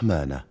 رحمانه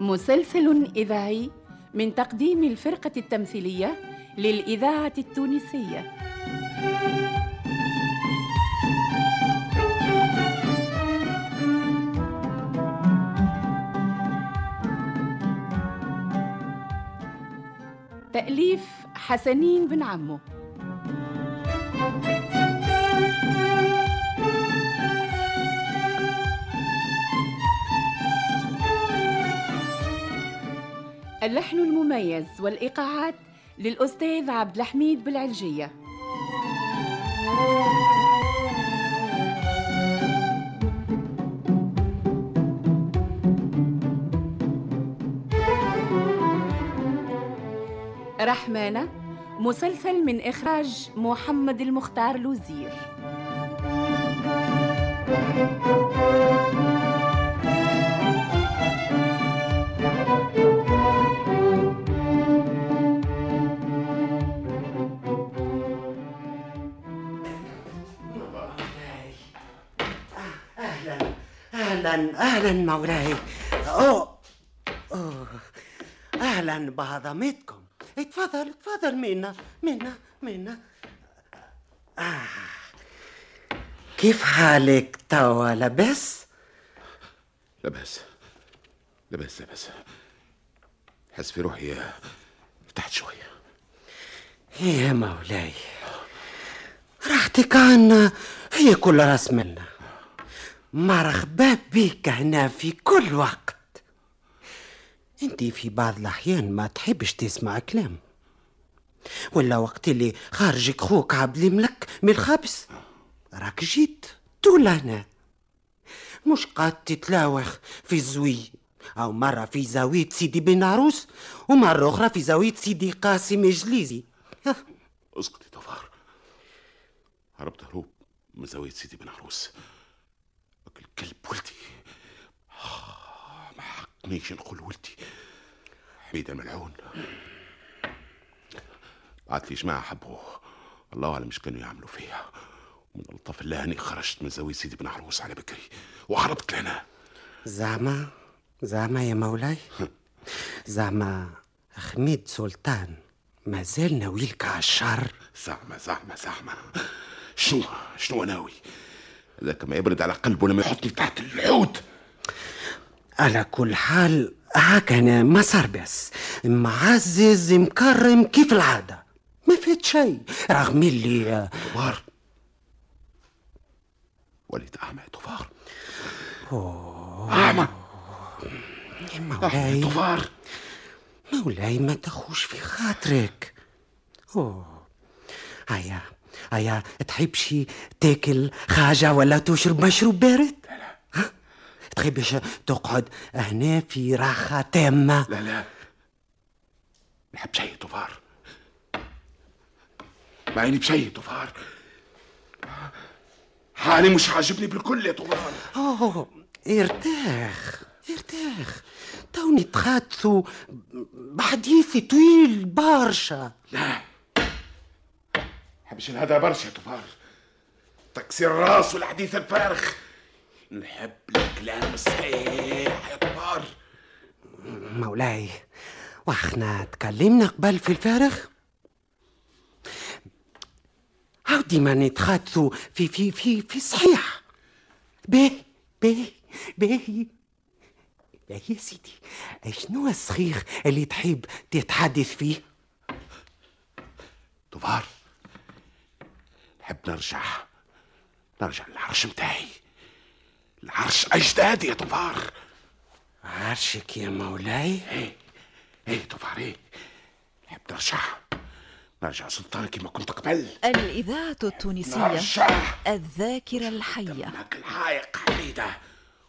مسلسل إذاعي من تقديم الفرقة التمثيلية للإذاعة التونسية. تأليف حسنين بن عمو. اللحن المميز والإيقاعات للأستاذ عبد الحميد بالعلجية. رحمانة مسلسل من إخراج محمد المختار لوزير أهلا أهلا مولاي أوه أوه. أهلا بعظمتكم اتفضل اتفضل منا منا منا آه. كيف حالك توا؟ لاباس؟ لاباس. لاباس لاباس. حس في روحي ارتحت شوية يا مولاي. راحتك عنا هي كل راس منا مرحبا بك هنا في كل وقت. انت في بعض الأحيان ما تحبش تسمع كلام. ولا وقت اللي خارجك خوك عبد الملك من الخبز راك جيت طول هنا مش قد تتلاوخ في الزوي. أو مرة في زاوية سيدي بن عروس ومرة أخرى في زاوية سيدي قاسم إجليزي اسكت يا طفار. هربت هروب من زاوية سيدي بن عروس. أكل كلب ولدي. آه، ما حقنيش نقول ولدي. حميد الملعون بعت لي جماعة حبوه الله أعلم إيش كانوا يعملوا فيها ومن ألطف الله أني خرجت من زاوية سيدي بن عروس على بكري وهربت لهنا زعما زعما يا مولاي زعما حميد سلطان مازال ناويلك على الشر. زعما زعما زعما. شنو شنو ناوي؟ ذاك ما يبرد على قلبه لما يحطني تحت الحوت. على كل حال هاك أنا ما صار بس. معزز مكرم كيف العادة؟ ما فات شيء رغم اللي طفار وليد أعمى طفار أعمى يا مولاي. طفار مولاي ما تخوش في خاطرك. أوه. هيا هيا تحبش تاكل حاجة ولا تشرب مشروب بارد؟ ها؟ تحبش تقعد هنا في راحة تامة؟ لا لا. نحب شيء طفار ما عيني بشيء طفار حالي مش عاجبني بالكل يا طفار أوه ارتاح ارتاح توني تحدثوا بحديث طويل برشا. لا. حبش هذا برشا يا طفار تكسير الراس والحديث الفارغ. نحب الكلام الصحيح يا طفار مولاي وإحنا تكلمنا قبل في الفارغ؟ عودي ما نتحدثوا في في في في صحيح. باهي باهي باهي. باهي يا سيدي شنو الصحيح اللي تحب تتحدث فيه؟ طفار نحب نرجع نرجع للعرش متاعي. العرش اجدادي يا طفار. عرشك يا مولاي؟ إيه إيه طفار إيه؟ نحب نرجع نرجع سلطان كما كنت قبل. الإذاعة التونسية نرجع. الذاكرة الحية. هاك الحايق حميدة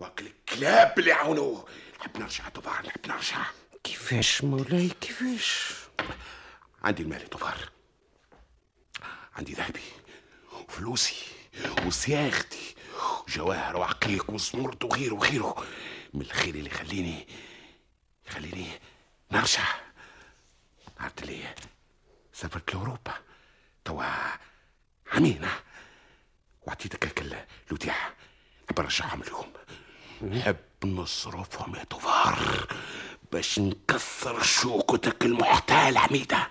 وهاك الكلاب اللي عاونوه نحب نرجع طفار نحب نرجع كيفاش مولاي كيفاش؟ عندي المال يا طفار. عندي ذهبي وفلوسي وصياغتي. وجواهر وعقيق وصمرد وغيره وغيره من الخير اللي يخليني يخليني نرجع. عرفت لي سافرت لأوروبا. توا عمينا. وعطيتك هيك الوديعة. نحب نرجعهم اليوم نحب نصرفهم يا طفار باش نكسر شوكتك المحتال حميدة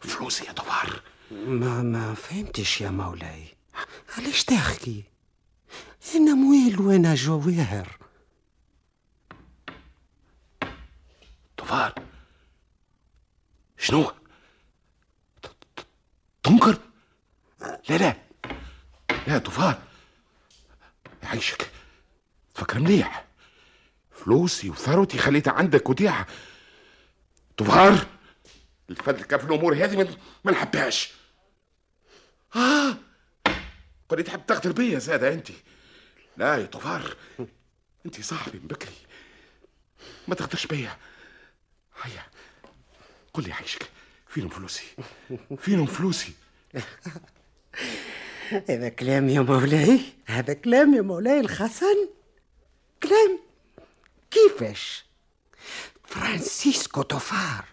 فلوسي يا طفار ما ما فهمتش يا مولاي. علاش تحكي أنا مويل وأنا جواهر طفار شنو؟ تنكر؟ لا لا. لا طفار يعيشك تفكر مليح. فلوسي وثروتي خليتها عندك وديعة. طفار الفلكة في الأمور هذه ما نحبهاش. آه. قولي تحب تغدر بيا زادة أنت لا يا طفار أنت صاحبي من بكري. ما تغدرش بيا هيا قل لي عايشك فينهم فلوسي؟ فينهم فلوسي؟ هذا كلام يا مولاي. هذا كلام يا مولاي الحسن. كلام. كيفاش؟ فرانسيسكو توفار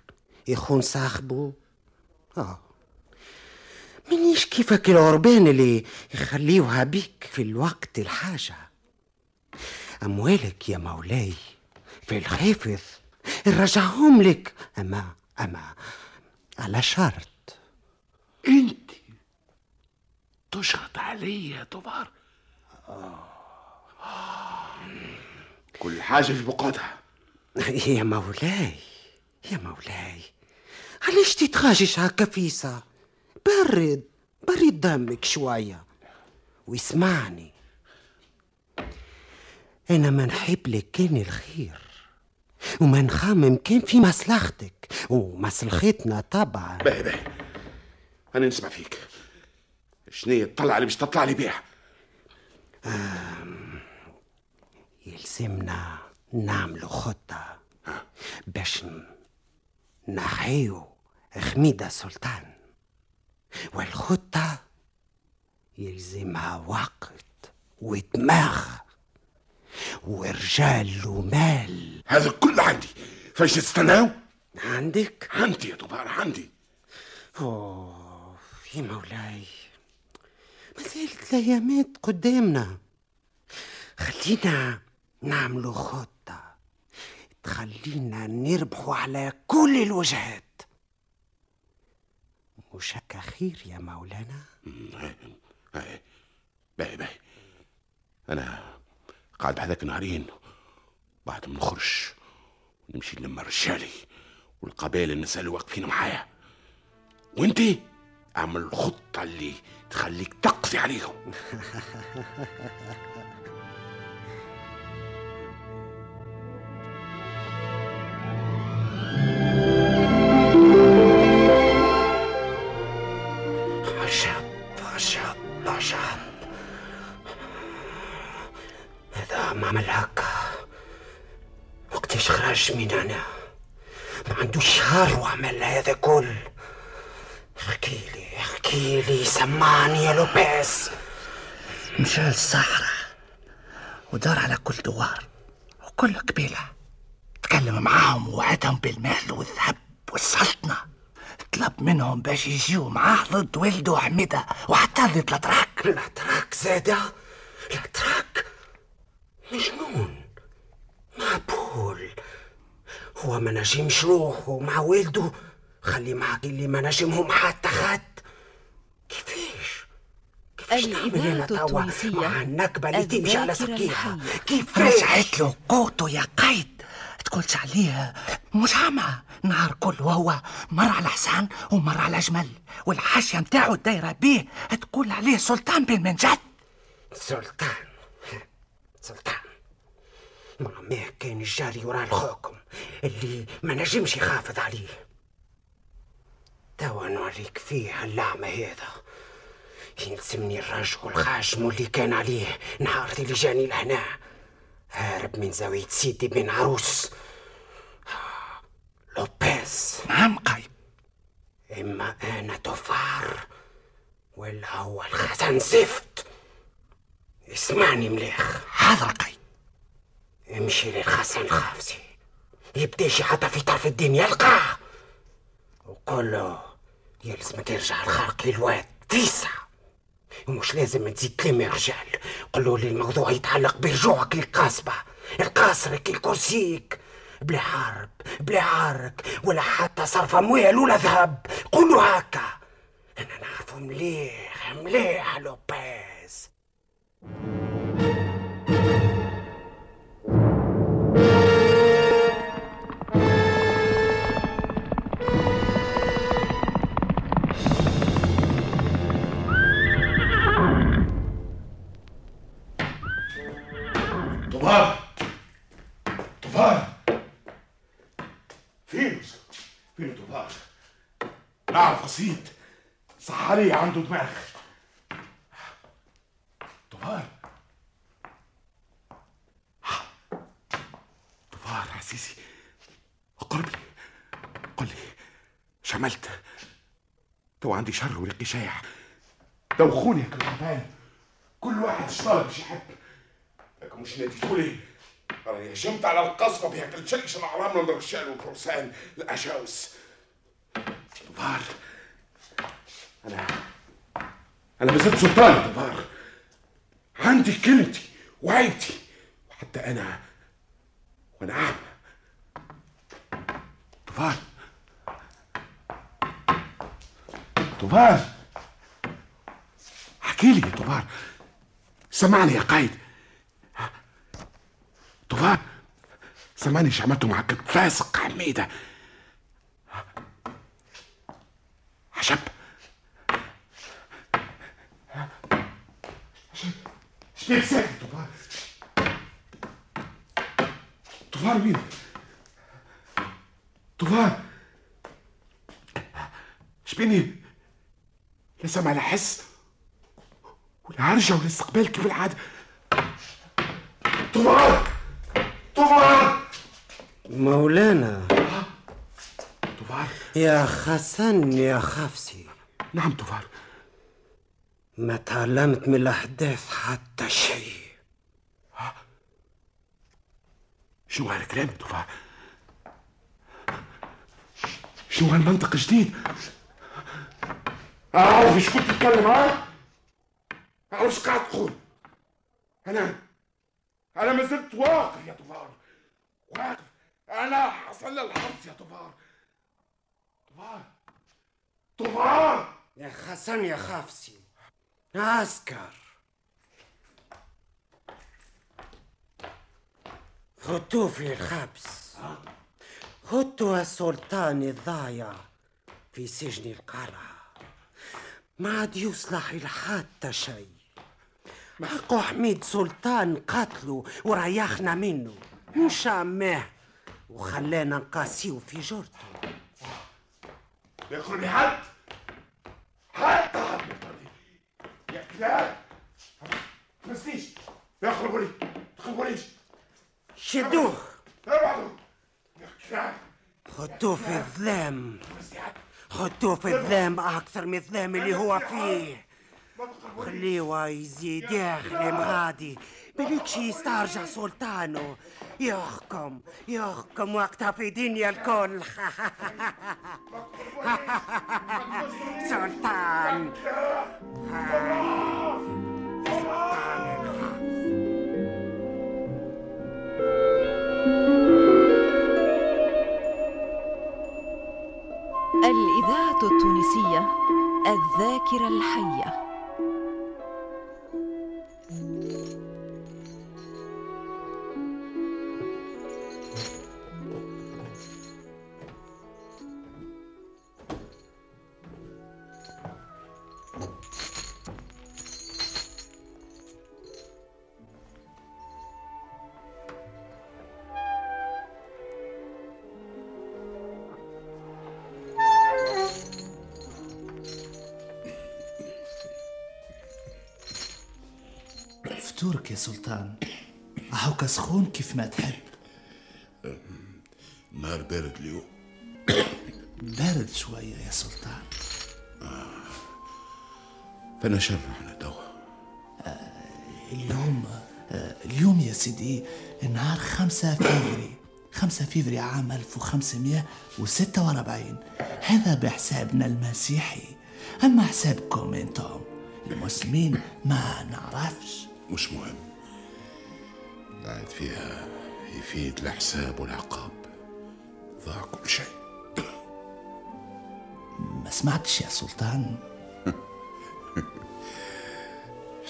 يخون صاحبه آه. منيش كيفك العربان اللي يخليوها بيك في الوقت الحاجة. أموالك يا مولاي في الحافظ نرجعهم لك. أما أما على شرط. أنت تشرط علي يا طفار كل حاجة في بقعتها. يا مولاي يا مولاي علاش تتخاجش هكا فيسا برد برد دمك شوية. واسمعني. أنا ما نحب لك كان الخير. وما نخمم كان في مصلحتك. ومصلحتنا طبعا. باهي باهي. أنا نسمع فيك. شنية الطلعة اللي مش تطلع لي بيها؟ يلزمنا نعملوا خطة. باش نحيو خميدة سلطان. والخطة يلزمها وقت ودماغ ورجال ومال. هذا كله عندي. فاش نستناو عندك؟ عندي يا طفار عندي. أوه يا مولاي. ما زالت الأيامات قدامنا. خلينا نعملوا خطة تخلينا نربحوا على كل الوجهات. هكا خير يا مولانا؟ باهي باهي أنا قاعد بهذاك نهارين بعد ما نخرج ونمشي نلم رجالي والقبائل الناس اللي واقفين معايا. وانتي أعمل الخطة اللي تخليك تقضي عليهم. احكي لي سمعني يا لوبيس مشى للصحراء ودار على كل دوار وكل قبيلة تكلم معاهم ووعدهم بالمال والذهب والسلطنة. طلب منهم باش يجيو معاه ضد ولده حميدة وحتى ضد الأتراك. الأتراك زادة؟ الأتراك؟ مجنون معبول هو ما نجمش روحه مع والده خلي معك اللي ما نجمهم حتى خد. كيفاش؟ كيفاش تعمل هنا توا؟ مع النكبة اللي تمشي على سكيها. كيفاش؟ رجعت له قوته يا قايد تقولش عليه مش عمى نهار كل وهو مر على حسان ومر على جمل. والحاشية متاعو الدايرة بيه. تقول عليه سلطان بن منجد. سلطان. سلطان. معناه كان الجاري ورا الخوكم اللي ما نجمش يحافظ عليه. توا نوريك فيه اللعمة هذا. يلزمني الرجل خاشمو اللي كان عليه نهار اللي جاني لهنا. هارب من زاوية سيدي بن عروس. لوبيز. نعم قايد إما أنا تفار ولا هو الخزن زفت. اسمعني مليح. حاضر قايد امشي للخزن الخافسي يبداش حتى في طرف الدين يلقاه وقول له يلزمك يرجع الخرق للواد. تيسع. ومش لازم تزيد رجال. قولوا لي الموضوع يتعلق برجوعك للقاسبة القاصرك الكرسيك. بلا حرب بلا عارك ولا حتى صرف اموال ولا ذهب. قولوا هكا. أنا نعرفه مليح مليح لوبيز. عنده دماغ طوفان طوفان عزيزي قرب لي قل لي إيش عملت تو عندي شر ورقي شايع دوخوني يا كرهبان كل واحد اشتغل باش يحب. لكن مش ناديتوا أنا هجمت على القصبة بهيك تشكش الاعرام من الرجال والفرسان الاشاوس طفار أنا أنا بزيد سلطان طفار عندي كلمتي وعيبتي. وحتى أنا وأنا اعمى طفار طفار احكي لي يا طفار سمعني يا قايد. طوفان سامعني إيش عملته فاسق حميدة عشب. ساكت طوفان طوفان مين طوفان إيش بيني لا سمع لا حس ولا هرجع ولا استقبال كيف العاده طوفان طوفان مولانا طوفان يا خسن يا خفسي نعم طوفان ما تعلمت من الأحداث حتى شيء. شو هالكلام يا طوفان شو هالمنطق جديد؟ أعرف كنت تتكلم ها؟ أعرف إيش قاعد تقول. أنا أنا ما زلت واقف يا طوفان. واقف. أنا حصل الحرص يا طوفان. طوفان. طوفان! يا خسن يا خفسي عسكر خدوه في الحبس خدوا السلطان الضايع في سجن القلعة ما عاد يصلح إلى حتى شيء. حقه حميد سلطان قتله وريحنا منه. مش عماه وخلانا نقاسيو في جرته. يدخل بحد حتى حد يا شدوه ابعدوا يا كلاب خدوه في الظلام. يا. خدوه في الظلام أكثر من الظلام اللي هو فيه. خليه يزيد يخدم غادي بليكش يسترجع سلطانه يحكم يحكم وقتها في دنيا الكل سلطان سلطان. الإذاعة التونسية الذاكرة الحية. يا سلطان؟ هاوكا سخون كيف ما تحب. نهار بارد اليوم. بارد شوية يا سلطان. فأنا شر إحنا توا. اليوم آه، اليوم يا سيدي نهار خمسة فيفري. خمسة فيفري عام 1546 هذا بحسابنا المسيحي. أما حسابكم أنتم المسلمين ما نعرفش. مش مهم. قاعد فيها يفيد الحساب والعقاب. ضاع كل شيء. ما سمعتش يا سلطان.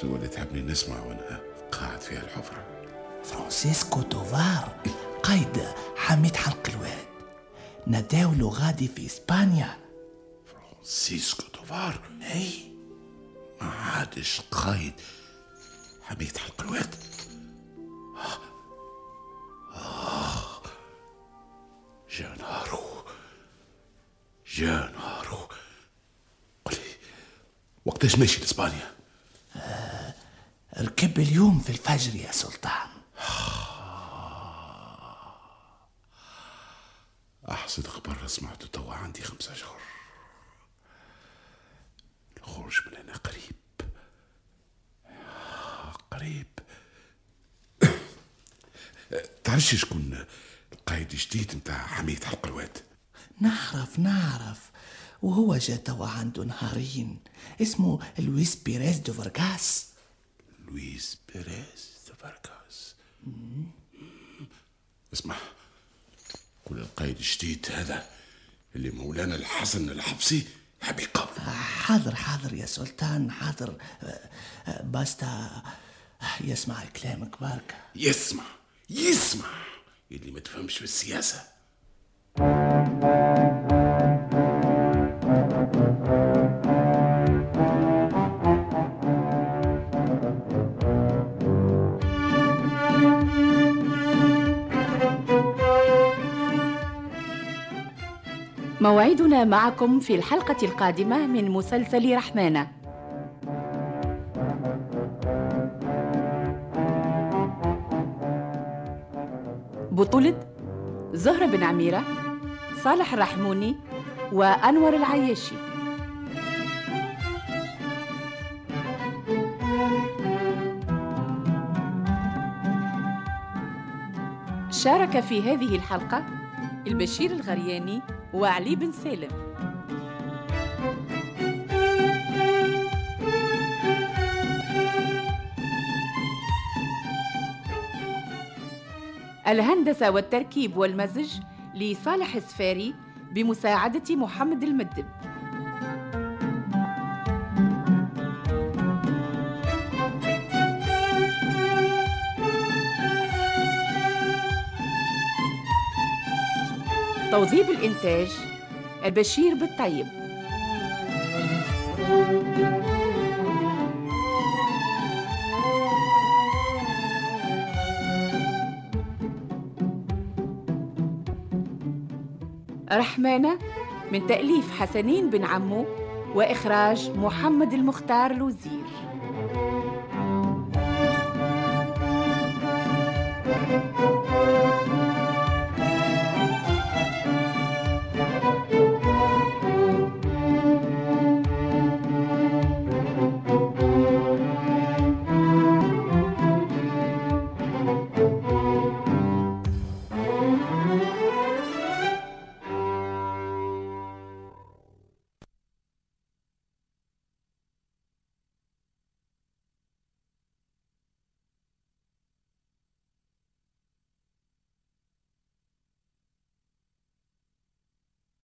شو اللي تحبني نسمع وأنا قاعد فيها الحفرة. فرانسيسكو توفار قايد حميد حلق الواد. نداولو غادي في إسبانيا. سيسكو توفار هي ما عادش قايد. حميد حلق الواد آه. جا نهارو جا نهارو قولي وقتاش ماشي لإسبانيا؟ ركب اليوم في الفجر يا سلطان. أحسن خبر سمعته توا عندي خمسة أشهر الخروج من هنا قريب. قريب. تعرفش شكون القايد الجديد نتاع حميد حلق الواد؟ نعرف نعرف. وهو جا توا عنده نهارين. اسمه لويس بيريز دو فارغاس. لويس بيريز دو فاركاس اسمع قول القايد الجديد هذا اللي مولانا الحسن الحبسي حب يقابله حاضر حاضر يا سلطان حاضر. آه، آه، باستا. يسمع كلامك بارك يسمع يسمع. اللي ما تفهمش في السياسة. موعدنا معكم في الحلقة القادمة من مسلسل رحمانة. بطولة زهرة بن عميرة صالح الرحموني وأنور العياشي. شارك في هذه الحلقة البشير الغرياني وعلي بن سالم. الهندسة والتركيب والمزج لصالح السفاري بمساعدة محمد المدب. توظيف الإنتاج البشير بالطيب. رحمانة من تأليف حسنين بن عمو وإخراج محمد المختار لوزير.